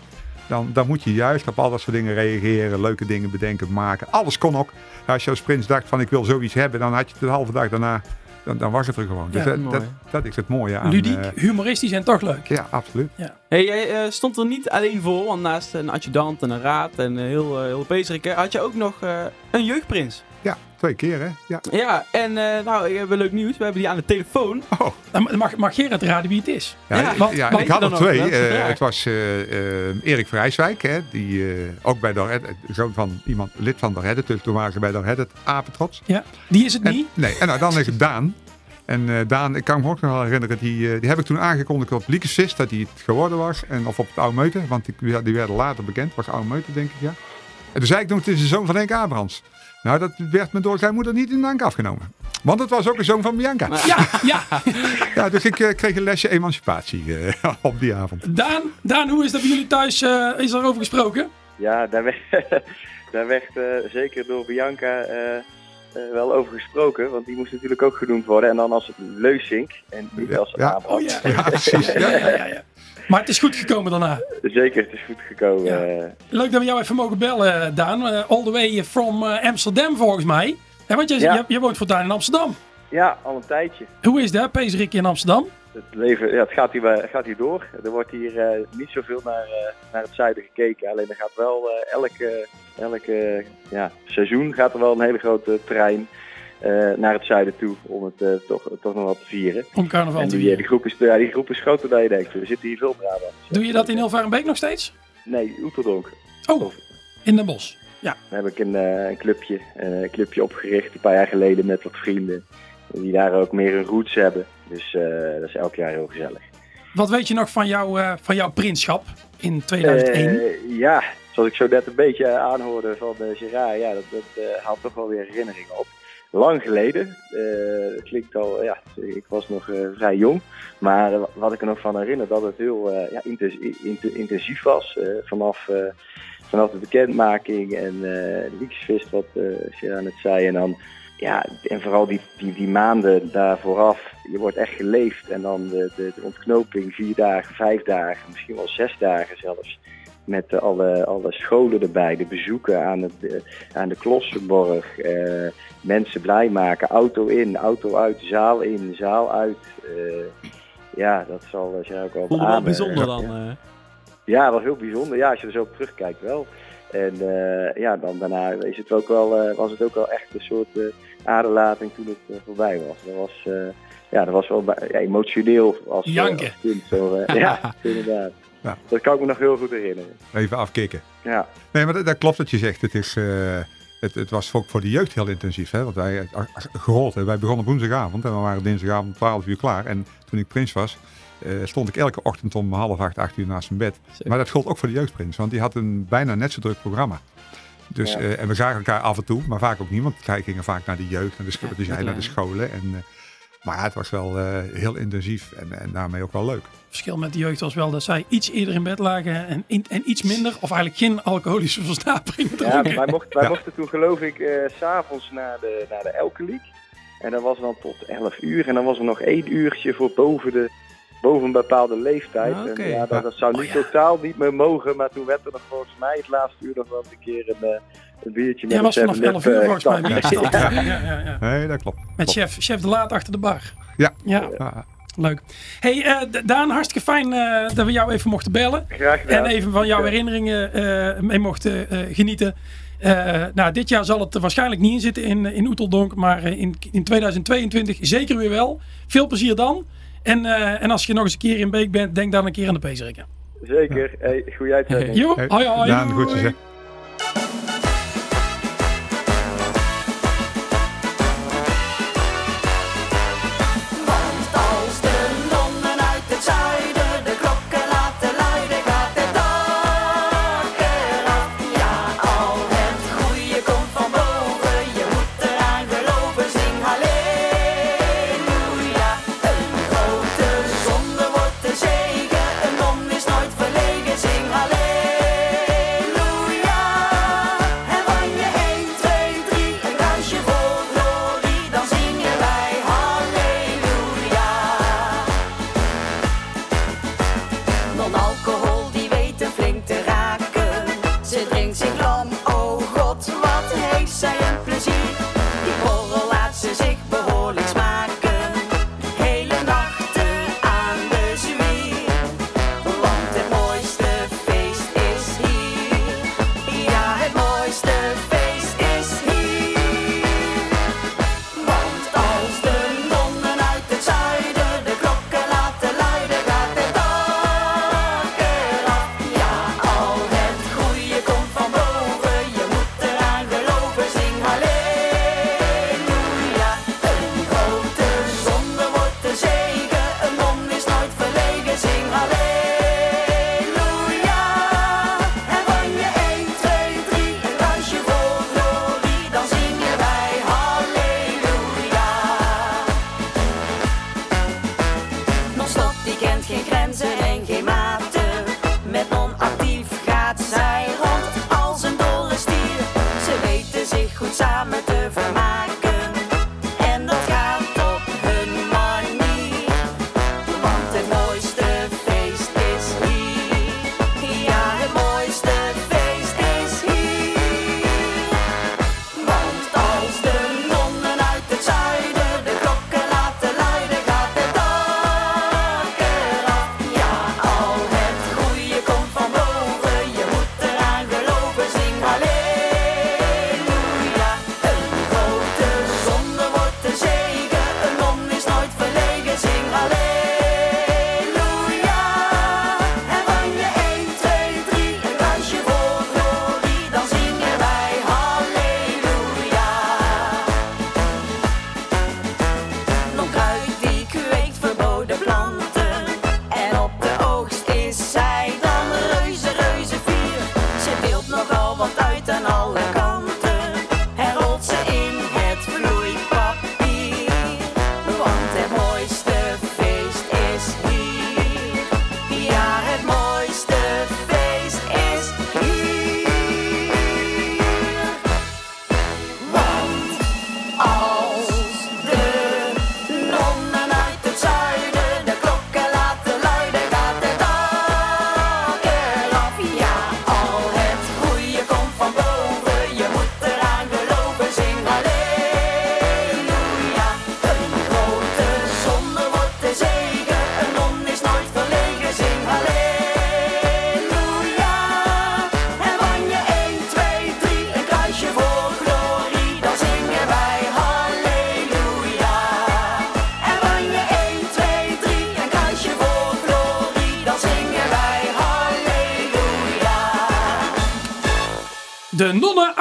dan, dan moet je juist op al dat soort dingen reageren, leuke dingen bedenken, maken. Alles kon ook. Als je als prins dacht van, ik wil zoiets hebben, dan had je de halve dag daarna, dan, dan was het er gewoon. Dus Ja, dat, dat, dat is het mooie aan... Ludiek, eh, humoristisch en toch leuk. ja, absoluut. Hey, jij eh, stond er niet alleen voor, want naast een adjudant en een raad en eh, heel, uh, heel Pezerik, had je ook nog eh, een jeugdprins. Ja, twee keer hè. Ja. Ja, en eh, nou, ik heb wel leuk nieuws. We hebben die aan de telefoon. Oh. Dan mag, mag Gerard raden wie het is? Ja, Ja, ik- want- ja, want- ik had er twee. de Eh, het was eh, eh, Erik Vrijswijk, hè, die eh, ook bij Dorhet, zoon van iemand, lid van Dorhet, dus toen waren ze bij Dorhet het apetrots. Ja, die is het En, niet. nee, en nou, dan is het Daan. En eh, Daan, ik kan me ook nog wel herinneren, die, eh, die heb ik toen aangekondigd op Liekesvis, dat hij het geworden was. En, of op het Oude Meuten, want die, die werden later bekend, was Oude Meuten denk ik, ja. En toen zei ik nog, het is de zoon van Henk Abrams. Nou, dat werd me door zijn moeder niet in dank afgenomen. Want het was ook een zoon van Bianca. Ja, ja. [LAUGHS] Ja, dus ik eh, kreeg een lesje emancipatie eh, [LAUGHS] op die avond. Daan, Daan, hoe is dat bij jullie thuis? eh, is er over gesproken? Ja, daar werd, [LAUGHS] daar werd eh, zeker door Bianca eh, eh, wel over gesproken. Want die moest natuurlijk ook genoemd worden. En dan als Leusink en niet als Ja. Abraham. Oh ja. Ja, precies. Ja, ja, ja, ja. Maar het is goed gekomen daarna. Zeker, het is goed gekomen. Ja. eh. Leuk dat we jou even mogen bellen, Daan. Eh, all the way from eh, Amsterdam volgens mij. Hè, want je, Ja. je, je woont voortaan in Amsterdam. ja, al een tijdje. Hoe is dat, Pezerik in Amsterdam? Het leven ja, het gaat, hier, gaat hier door. Er wordt hier eh, niet zoveel naar, eh, naar het zuiden gekeken. Alleen er gaat wel eh, elke, elke ja, seizoen gaat er wel een hele grote trein eh, naar het zuiden toe. Om het eh, toch, toch nog wat te vieren. Om carnaval En te die, eh, vieren. die, groep is, ja, die groep is groter dan je denkt. Er zitten hier veel Brabants. Doe je dat in Hilvarenbeek nog steeds? Nee, Oeteldonk. Oh, in Den Bosch. Ja. Dan heb ik een, eh, een clubje, eh, een clubje opgericht een paar jaar geleden met wat vrienden. Die daar ook meer hun roots hebben. Dus eh, dat is elk jaar heel gezellig. Wat weet je nog van, jou, eh, van jouw prinschap in 2001? Eh, ja, zoals ik zo net een beetje aanhoorde van uh, Gerard, ja, dat, dat eh, haalt toch wel weer herinneringen op. Lang geleden, eh, het klinkt al, ja, ik was nog eh, vrij jong, maar eh, wat ik er nog van herinner, dat het heel ja, intens- int- intensief was. vanaf, vanaf de bekendmaking en de liedjesfeest, wat eh Gerard net zei. En dan, ja, en vooral die, die, die maanden daar vooraf, je wordt echt geleefd. En dan de, de, de ontknoping, vier dagen, vijf dagen, misschien wel zes dagen zelfs. Met eh, alle, alle scholen erbij, de bezoeken aan, het, eh, aan de Klossenborg. eh, mensen blij maken, auto in, auto uit, zaal in, zaal uit. ja, dat zal uh, ook wel Vond wel bijzonder dan? Ja, wel heel bijzonder. Ja, als je er zo op terugkijkt wel. En ja, dan daarna is het ook wel, was het ook wel echt een soort eh, aderlating toen het voorbij was. Dat was, ja, dat was wel ja, emotioneel als, Janken. als kind. Zo, ja, [LAUGHS] inderdaad. Ja. Dat kan ik me nog heel goed herinneren. Even afkicken. Ja. Nee, maar dat, dat klopt wat je zegt. Het, is, eh, het, het was ook voor de jeugd heel intensief. Hè? Want wij, gerold, hè. wij begonnen woensdagavond en we waren dinsdagavond om 12 uur klaar. En toen ik prins was, eh, stond ik elke ochtend om half acht, acht uur naast zijn bed. Maar dat gold ook voor de jeugdprins, want die had een bijna net zo druk programma. Dus, Ja. eh, en we zagen elkaar af en toe, maar vaak ook niet, want wij gingen vaak naar de jeugd, naar de, dus hij naar de scholen. En, eh, maar ja, het was wel eh, heel intensief en, en daarmee ook wel leuk. verschil met de jeugd was wel dat zij iets eerder in bed lagen en, in- en iets minder, of eigenlijk geen alcoholische [LAUGHS] versnapering Ja, wij, mochten, wij Ja. mochten toen geloof ik eh, s s'avonds naar de, naar de Elke League. En dat was dan tot 11 uur. En dan was er nog één uurtje voor boven, de, boven een bepaalde leeftijd. Ah. En ja, dat, dat zou nu Oh, ja. totaal niet meer mogen. Maar toen werd er nog volgens mij het laatste uur nog wel een keer een, eh, een biertje met Jij was vanaf 11 uur 7-Up, eh, volgens mij. [LAUGHS] Ja. Ja, ja. Nee, dat klopt. Met chef, chef de Laat achter de bar. Ja. Ja, Ja. leuk. Hey eh, Daan, hartstikke fijn eh, dat we jou even mochten bellen. Graag gedaan. En even van jouw herinneringen eh, mee mochten eh, genieten. Eh, nou, dit jaar zal het er waarschijnlijk niet in zitten in, in Oeteldonk. Maar eh, in, in 2022 zeker weer wel. Veel plezier dan. En, eh, en als je nog eens een keer in Beek bent, denk dan een keer aan de Peesrikken. Zeker. Hey, goeie uitzending. Jo, Hey, hoi hoi. Daan, hè.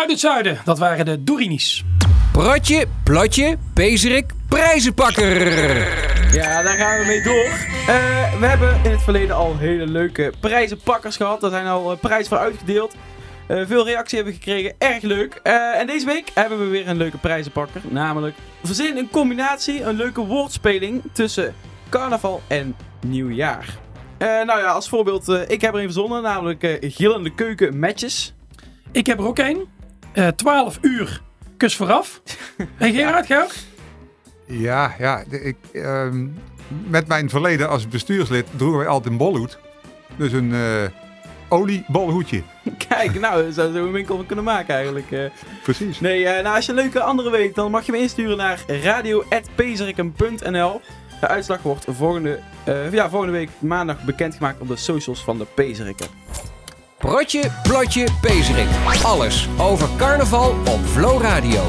Uit het zuiden, dat waren de Dorinis. Pratje, platje, pezerik, prijzenpakker. Ja, daar gaan we mee door. Eh, we hebben in het verleden al hele leuke prijzenpakkers gehad. Er zijn al uh, prijzen voor uitgedeeld. Eh, veel reactie hebben we gekregen, erg leuk. Eh, en deze week hebben we weer een leuke prijzenpakker. Namelijk, verzin een combinatie, een leuke woordspeling tussen carnaval en nieuwjaar. Eh, nou ja, als voorbeeld, eh, ik heb er een verzonnen, namelijk eh, gillende keuken matches. Ik heb er ook één. Eh 12 uur kus vooraf. [LAUGHS] En Gerard, ga je ook? Ja, ja. de- Ik, ehm, met mijn verleden als bestuurslid droegen wij altijd een bolhoed. Dus een eh oliebolhoedje. [LAUGHS] Kijk, nou, daar zou zo een winkel van kunnen maken eigenlijk. eh. Precies. Nee, nou, als je een leuke andere weet, dan mag je me insturen naar radio.pezeriken.nl. De uitslag wordt volgende, eh, ja, volgende week maandag bekendgemaakt op de socials van de Pezeriken. Protje, plotje, pezerik. Alles over carnaval op Flow Radio.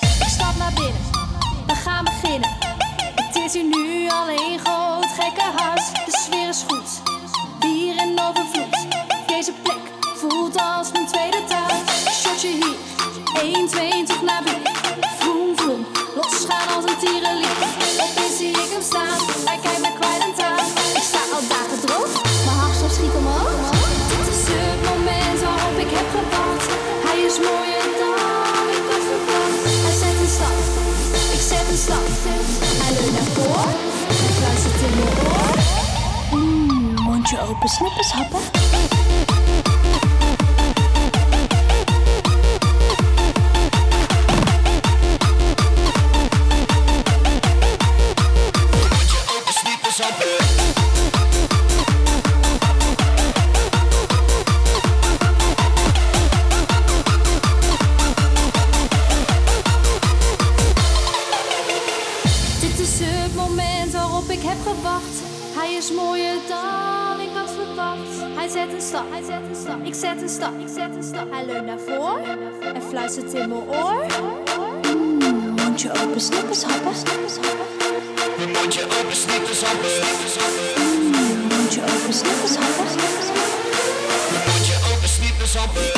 Ik stap naar binnen, we gaan beginnen. Het is hier nu al een groot gekke huis. De sfeer is goed, bier in overvloed. Deze plek voelt als mijn tweede thuis. Shotje hier, 1, 2, Mondje open, snippers happen. Dit is het moment waarop ik heb gewacht. Hij is mooier dan ik had verwacht. Hij zet een stap, hij zet een stap. Ik zet een stap, ik zet een stap. Hij leunt naar voor en fluistert in mijn oor. Mm, mondje open, snippers happen. Snippers happen. Mondje open, snippers happen. Mm, mondje open, snippers happen. Snippers happen. Mondje open, snippers happen.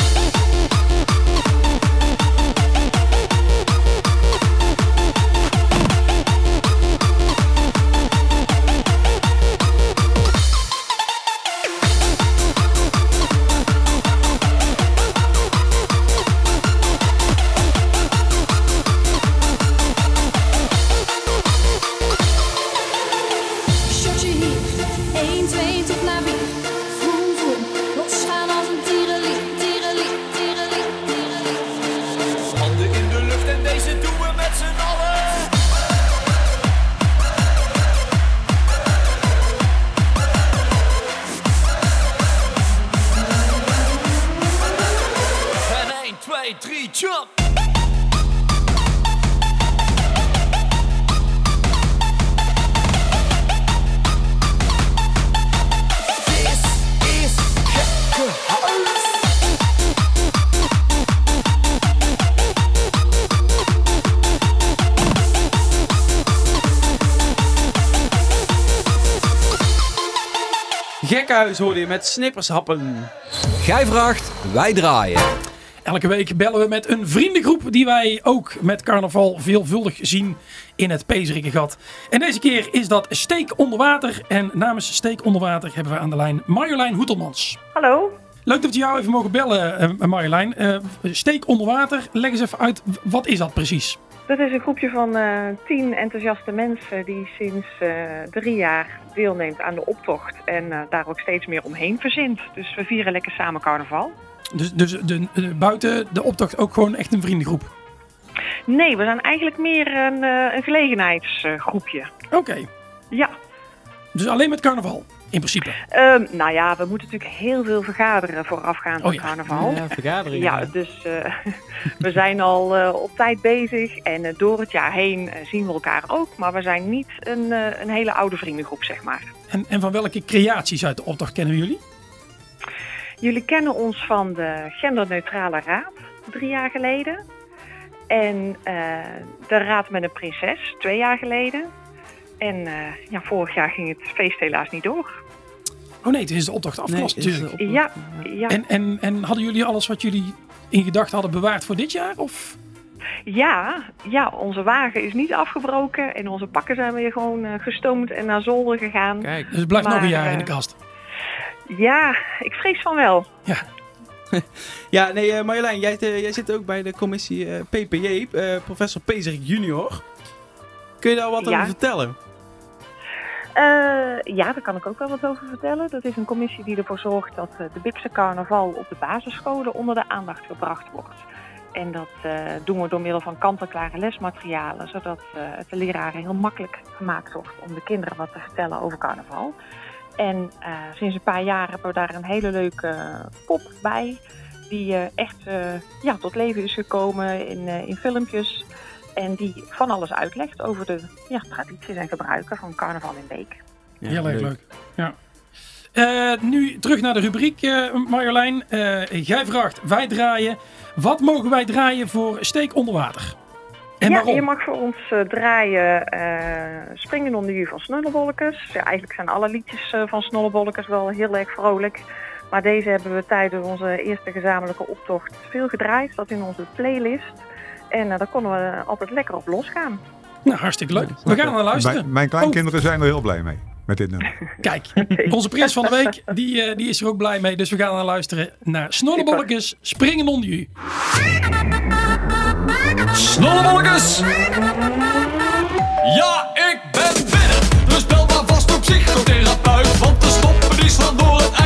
Gekkenhuis hoorde je met snippershappen. Gij vraagt, wij draaien. Elke week bellen we met een vriendengroep die wij ook met carnaval veelvuldig zien in het Pezerikengat. En deze keer is dat Steek onder water. En namens Steek onder water hebben we aan de lijn Marjolein Hoetelmans. Hallo. Leuk dat we jou even mogen bellen, eh, Marjolein. Eh, Steek onder water, leg eens even uit, wat is dat precies? Dat is een groepje van eh, tien enthousiaste mensen die sinds eh, drie jaar deelneemt aan de optocht en eh, daar ook steeds meer omheen verzint. Dus we vieren lekker samen carnaval. Dus, dus de, de- buiten de optocht ook gewoon echt een vriendengroep? Nee, we zijn eigenlijk meer een, een gelegenheidsgroepje. Oké, Ja. dus alleen met carnaval, in principe. Ehm, nou ja, we moeten natuurlijk heel veel vergaderen voorafgaand aan Oh ja. carnaval. Ja, vergaderingen. Ja, dus eh, [LAUGHS] we zijn al eh, op tijd bezig en eh, door het jaar heen zien we elkaar ook. Maar we zijn niet een, eh, een hele oude vriendengroep, zeg maar. En, en van welke creaties uit de optocht kennen jullie? Jullie kennen ons van de Genderneutrale Raad, drie jaar geleden. En eh, de Raad met een Prinses, twee jaar geleden. En eh, ja, vorig jaar ging het feest helaas niet door. Oh nee, het is de optocht afgelast Nee, natuurlijk. Ja, ja. En, en, en hadden jullie alles wat jullie in gedachten hadden bewaard voor dit jaar? Of? Ja, ja, onze wagen is niet afgebroken en onze pakken zijn weer gewoon eh, gestoomd en naar zolder gegaan. Kijk. Dus het blijft nog een jaar in eh, de kast. Ja, ik vrees van wel. Ja, [LAUGHS] nee, eh, Marjolein, jij, jij zit ook bij de commissie eh, PPJ, eh, professor Pezerik junior. Kun je daar wat Ja. over vertellen? Eh, ja, daar kan ik ook wel wat over vertellen. Dat is een commissie die ervoor zorgt dat eh, de Bikse carnaval op de basisscholen onder de aandacht gebracht wordt. En dat eh, doen we door middel van kant-en-klare lesmaterialen, zodat het de leraren heel makkelijk gemaakt wordt om de kinderen wat te vertellen over carnaval. En sinds een paar jaar hebben we daar een hele leuke pop bij, die echt ja, tot leven is gekomen in, in filmpjes. En die van alles uitlegt over de ja, tradities en gebruiken van carnaval in Beek. Ja, Heel erg leuk. Ja. Eh, nu terug naar de rubriek, eh, Marjolein. Eh, jij vraagt, wij draaien. Wat mogen wij draaien voor steek onder water? En ja, waarom? je mag voor ons draaien eh, Springen onder u van Snollebolletjes. Ja, eigenlijk zijn alle liedjes eh, van Snollebolletjes wel heel erg vrolijk. Maar deze hebben we tijdens onze eerste gezamenlijke optocht veel gedraaid. Dat in onze playlist. En eh, daar konden we altijd lekker op losgaan. Nou, hartstikke leuk. We gaan naar luisteren. Mijn, mijn kleinkinderen zijn er heel blij mee met dit nummer. [LAUGHS] Kijk, onze prins van de week, die, eh, die is er ook blij mee. Dus we gaan naar luisteren naar Snollebolletjes Springen onder u. Snollebolletjes! Ja, ik ben binnen. Dus bel maar vast op psychotherapeut. Want de stoppen die slaan door. Het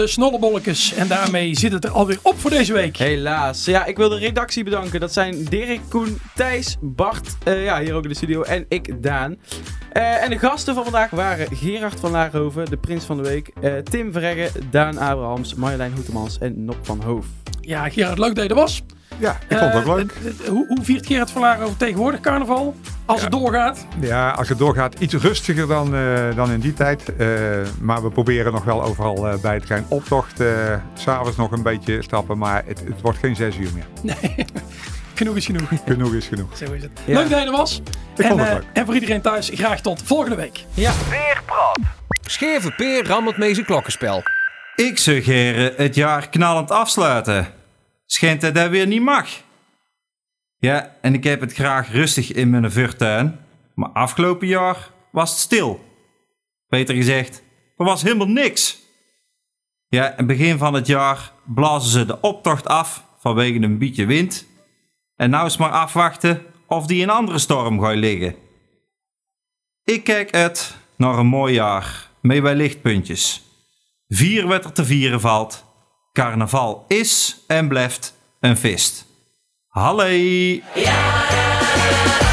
de Snollebolletjes. En daarmee zit het er alweer op voor deze week. Helaas. Ja, ik wil de redactie bedanken. Dat zijn Dirk, Koen, Thijs, Bart, eh, ja, hier ook in de studio, en ik, Daan. Eh, en de gasten van vandaag waren Gerard van Laarhoven, de prins van de week, eh, Tim Verreggen, Daan Abrahams, Marjolein Hoetemans en Nop van Hoof. Ja, Gerard, leuk dat je er was. Ja, ik vond het ook eh, leuk. Eh, eh, hoe, hoe keer het van over tegenwoordig carnaval? Als het doorgaat? Ja, als het doorgaat iets rustiger dan, dan in die tijd. Maar we proberen nog wel overal uh, bij het optochten optocht. S'avonds nog een beetje stappen, maar het, het, wordt geen zes uur meer. Nee, [LAUGHS] genoeg is genoeg. Genoeg is genoeg. Zo is het. Leuk dat je er was. Ik en, vond het leuk. En voor iedereen thuis, graag tot volgende week. Ja. Veerprat. Scherve peer rammelt mee zijn klokkenspel. Ik suggereer het jaar knallend afsluiten schijnt dat dat weer niet mag. Ja, en ik heb het graag rustig in mijn vuurtuin, maar afgelopen jaar was het stil. Beter gezegd, er was helemaal niks. Ja, en begin van het jaar blazen ze de optocht af vanwege een bietje wind. En nou is maar afwachten of die een andere storm gaat liggen. Ik kijk uit naar een mooi jaar, mee bij lichtpuntjes. Vier wat er te vieren valt Carnaval is en blijft een feest. Halle! Ja!